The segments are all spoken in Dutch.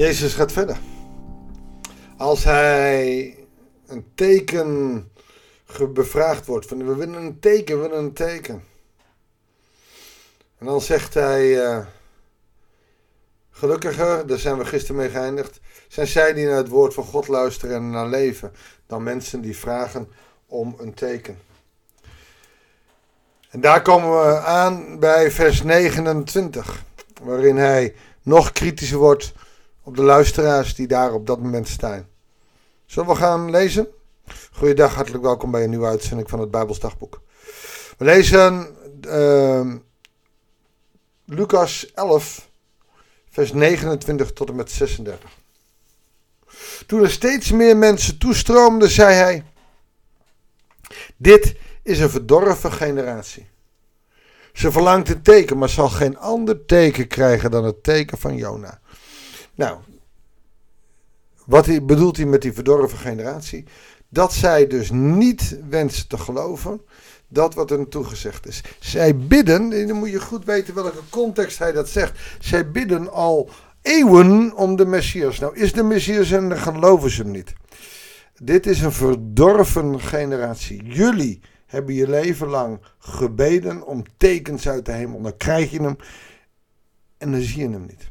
Jezus gaat verder. Als hij een teken bevraagd wordt, van we willen een teken, we willen een teken. En dan zegt hij, uh, gelukkiger, daar zijn we gisteren mee geëindigd, zijn zij die naar het woord van God luisteren en naar leven, dan mensen die vragen om een teken. En daar komen we aan bij vers 29, waarin hij nog kritischer wordt op de luisteraars die daar op dat moment staan. Zullen we gaan lezen? Goeiedag, hartelijk welkom bij een nieuwe uitzending van het Bijbelsdagboek. We lezen uh, Lucas 11, vers 29 tot en met 36. Toen er steeds meer mensen toestroomden, zei hij: Dit is een verdorven generatie. Ze verlangt een teken, maar zal geen ander teken krijgen dan het teken van Jona. Nou, wat bedoelt hij met die verdorven generatie? Dat zij dus niet wensen te geloven dat wat er toegezegd is. Zij bidden, en dan moet je goed weten welke context hij dat zegt. Zij bidden al eeuwen om de Messias. Nou is de Messias en dan geloven ze hem niet. Dit is een verdorven generatie. Jullie hebben je leven lang gebeden om tekens uit de hemel. Dan krijg je hem en dan zie je hem niet.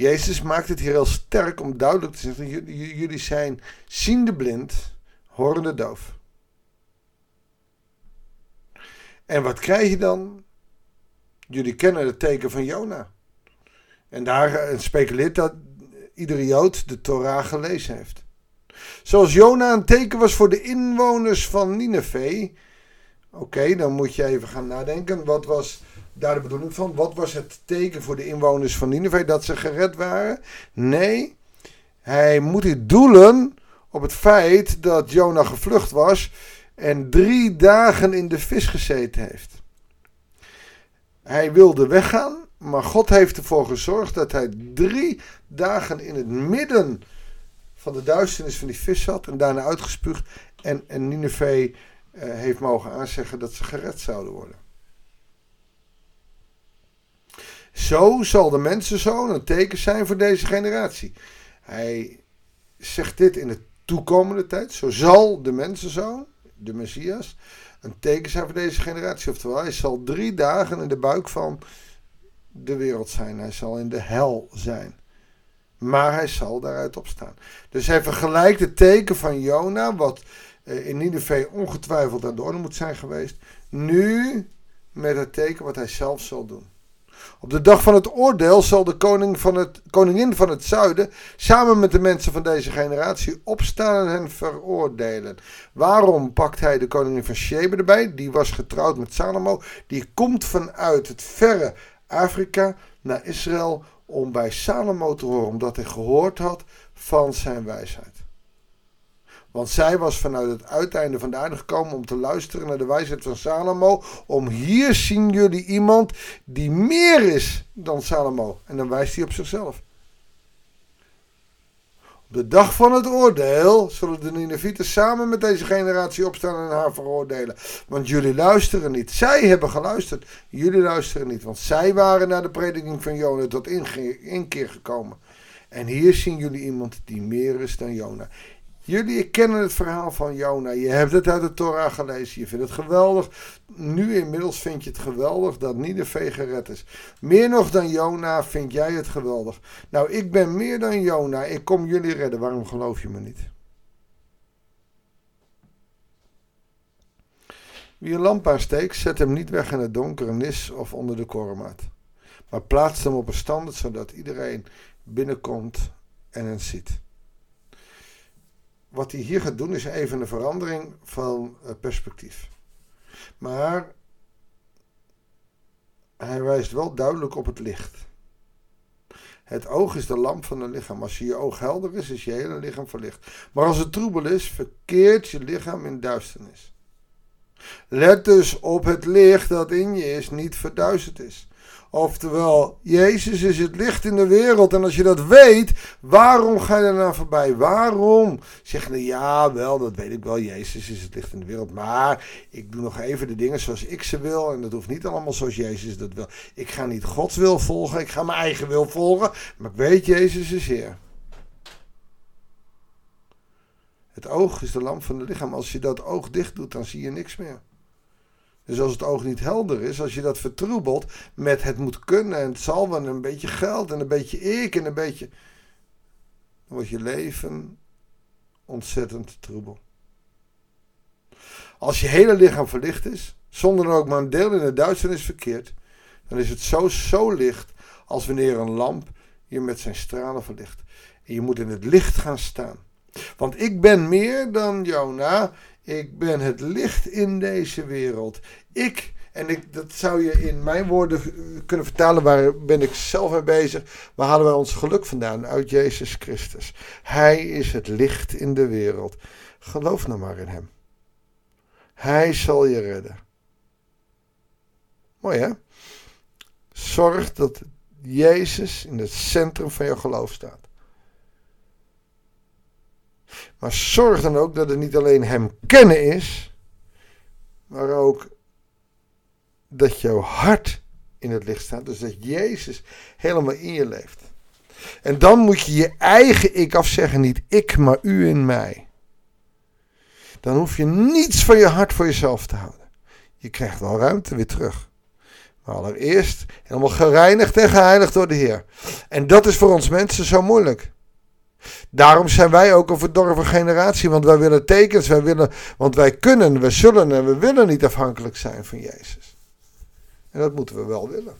Jezus maakt het hier heel sterk om duidelijk te zeggen: jullie zijn ziende blind, horende doof. En wat krijg je dan? Jullie kennen het teken van Jona. En daar eh, speculeert dat iedere Jood de Torah gelezen heeft. Zoals Jona een teken was voor de inwoners van Nineveh. Oké, dan moet je even gaan nadenken. Wat was daar de bedoeling van? Wat was het teken voor de inwoners van Nineveh dat ze gered waren? Nee, hij moet dit doelen op het feit dat Jona gevlucht was en drie dagen in de vis gezeten heeft. Hij wilde weggaan, maar God heeft ervoor gezorgd dat hij drie dagen in het midden van de duisternis van die vis zat en daarna uitgespuugd. En, en Nineveh eh, heeft mogen aanzeggen dat ze gered zouden worden. Zo zal de mensenzoon een teken zijn voor deze generatie. Hij zegt dit in de toekomende tijd. Zo zal de mensenzoon, de Messias, een teken zijn voor deze generatie. Oftewel, hij zal drie dagen in de buik van de wereld zijn. Hij zal in de hel zijn. Maar hij zal daaruit opstaan. Dus hij vergelijkt het teken van Jona, wat eh, in Nineveh ongetwijfeld aan de orde moet zijn geweest, nu met het teken wat hij zelf zal doen. Op de dag van het oordeel zal de koning van het, koningin van het zuiden samen met de mensen van deze generatie opstaan en hen veroordelen. Waarom pakt hij de koningin van Sheba erbij? Die was getrouwd met Salomo. Die komt vanuit het verre Afrika naar Israël om bij Salomo te horen, omdat hij gehoord had van zijn wijsheid. Want zij was vanuit het uiteinde van de aarde gekomen om te luisteren naar de wijsheid van Salomo. Om hier zien jullie iemand die meer is dan Salomo. En dan wijst hij op zichzelf. Op de dag van het oordeel zullen de Ninevieten samen met deze generatie opstaan en haar veroordelen. Want jullie luisteren niet. Zij hebben geluisterd. Jullie luisteren niet. Want zij waren naar de prediking van Jona tot inkeer gekomen. En hier zien jullie iemand die meer is dan Jona. Jullie kennen het verhaal van Jona. Je hebt het uit de Torah gelezen. Je vindt het geweldig. Nu inmiddels vind je het geweldig dat Nineveh gered is. Meer nog dan Jona vind jij het geweldig. Nou, ik ben meer dan Jona. Ik kom jullie redden. Waarom geloof je me niet? Wie een lamp aansteekt, zet hem niet weg in het donkere nis of onder de korenmaat. Maar plaatst hem op een standaard zodat iedereen binnenkomt en het ziet wat hij hier gaat doen is even een verandering van eh, perspectief. Maar hij wijst wel duidelijk op het licht. Het oog is de lamp van het lichaam. Als je oog helder is, is je hele lichaam verlicht. Maar als het troebel is, verkeert je lichaam in duisternis. Let dus op het licht dat in je is, niet verduisterd is. Oftewel, Jezus is het licht in de wereld. En als je dat weet, waarom ga je er nou voorbij? Waarom zeg je, ja, wel, dat weet ik wel. Jezus is het licht in de wereld. Maar ik doe nog even de dingen zoals ik ze wil. En dat hoeft niet allemaal zoals Jezus dat wil. Ik ga niet Gods wil volgen. Ik ga mijn eigen wil volgen. Maar ik weet, Jezus is Heer. Het oog is de lamp van het lichaam. Als je dat oog dicht doet, dan zie je niks meer. Dus als het oog niet helder is, als je dat vertroebelt met het moet kunnen en het zal wel een beetje geld en een beetje ik en een beetje. dan wordt je leven ontzettend troebel. Als je hele lichaam verlicht is, zonder dan ook maar een deel in de duisternis verkeert, dan is het zo, zo licht als wanneer een lamp je met zijn stralen verlicht. En je moet in het licht gaan staan. Want ik ben meer dan Jona. Ik ben het licht in deze wereld. Ik, en ik, dat zou je in mijn woorden kunnen vertalen, waar ben ik zelf mee bezig. Waar halen wij ons geluk vandaan? Uit Jezus Christus. Hij is het licht in de wereld. Geloof nou maar in Hem. Hij zal je redden. Mooi hè? Zorg dat Jezus in het centrum van je geloof staat. Maar zorg dan ook dat het niet alleen Hem kennen is, maar ook dat jouw hart in het licht staat. Dus dat Jezus helemaal in je leeft. En dan moet je je eigen ik afzeggen. Niet ik, maar u in mij. Dan hoef je niets van je hart voor jezelf te houden. Je krijgt wel ruimte weer terug. Maar allereerst helemaal gereinigd en geheiligd door de Heer. En dat is voor ons mensen zo moeilijk. Daarom zijn wij ook een verdorven generatie, want wij willen tekens, wij willen, want wij kunnen, we zullen en we willen niet afhankelijk zijn van Jezus. En dat moeten we wel willen.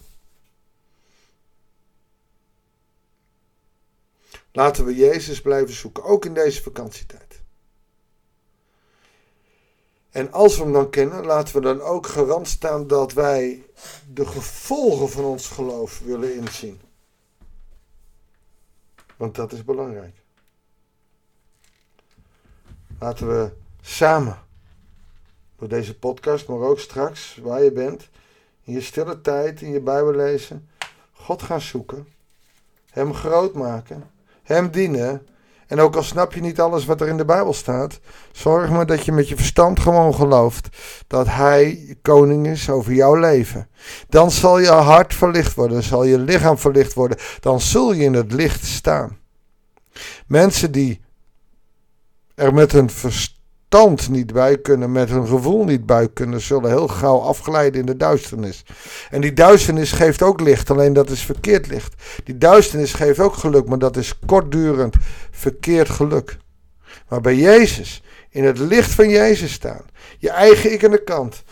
Laten we Jezus blijven zoeken, ook in deze vakantietijd. En als we hem dan kennen, laten we dan ook garant staan dat wij de gevolgen van ons geloof willen inzien. Want dat is belangrijk. Laten we samen, door deze podcast, maar ook straks, waar je bent, in je stille tijd, in je Bijbel lezen, God gaan zoeken, Hem groot maken, Hem dienen. En ook al snap je niet alles wat er in de Bijbel staat, zorg maar dat je met je verstand gewoon gelooft dat Hij koning is over jouw leven. Dan zal je hart verlicht worden, zal je lichaam verlicht worden, dan zul je in het licht staan. Mensen die er met hun verstand niet bij kunnen, met hun gevoel niet bij kunnen, zullen heel gauw afglijden in de duisternis. En die duisternis geeft ook licht, alleen dat is verkeerd licht. Die duisternis geeft ook geluk, maar dat is kortdurend verkeerd geluk. Maar bij Jezus, in het licht van Jezus staan, je eigen ik aan de kant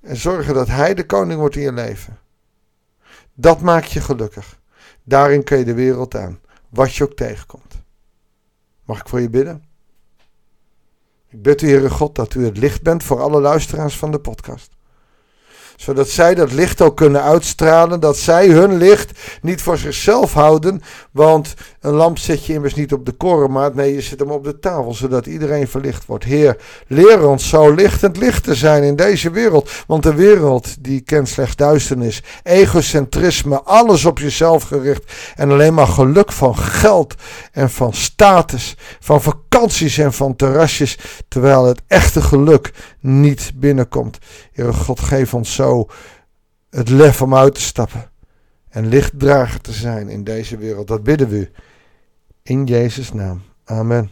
en zorgen dat Hij de koning wordt in je leven. Dat maakt je gelukkig. Daarin kun je de wereld aan, wat je ook tegenkomt. Mag ik voor je bidden? Ik bid u, Heere God, dat u het licht bent voor alle luisteraars van de podcast zodat zij dat licht ook kunnen uitstralen. Dat zij hun licht niet voor zichzelf houden. Want een lamp zet je immers niet op de korenmaat. Nee, je zet hem op de tafel. Zodat iedereen verlicht wordt. Heer, leer ons zo lichtend licht te zijn in deze wereld. Want de wereld die kent slechts duisternis. Egocentrisme. Alles op jezelf gericht. En alleen maar geluk van geld en van status. Van vakanties en van terrasjes. Terwijl het echte geluk niet binnenkomt. Heer God, geef ons zo het lef om uit te stappen en lichtdrager te zijn in deze wereld. Dat bidden we u. In Jezus' naam. Amen.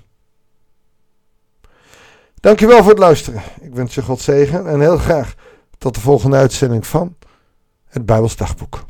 Dankjewel voor het luisteren. Ik wens je God zegen en heel graag tot de volgende uitzending van het Bijbels Dagboek.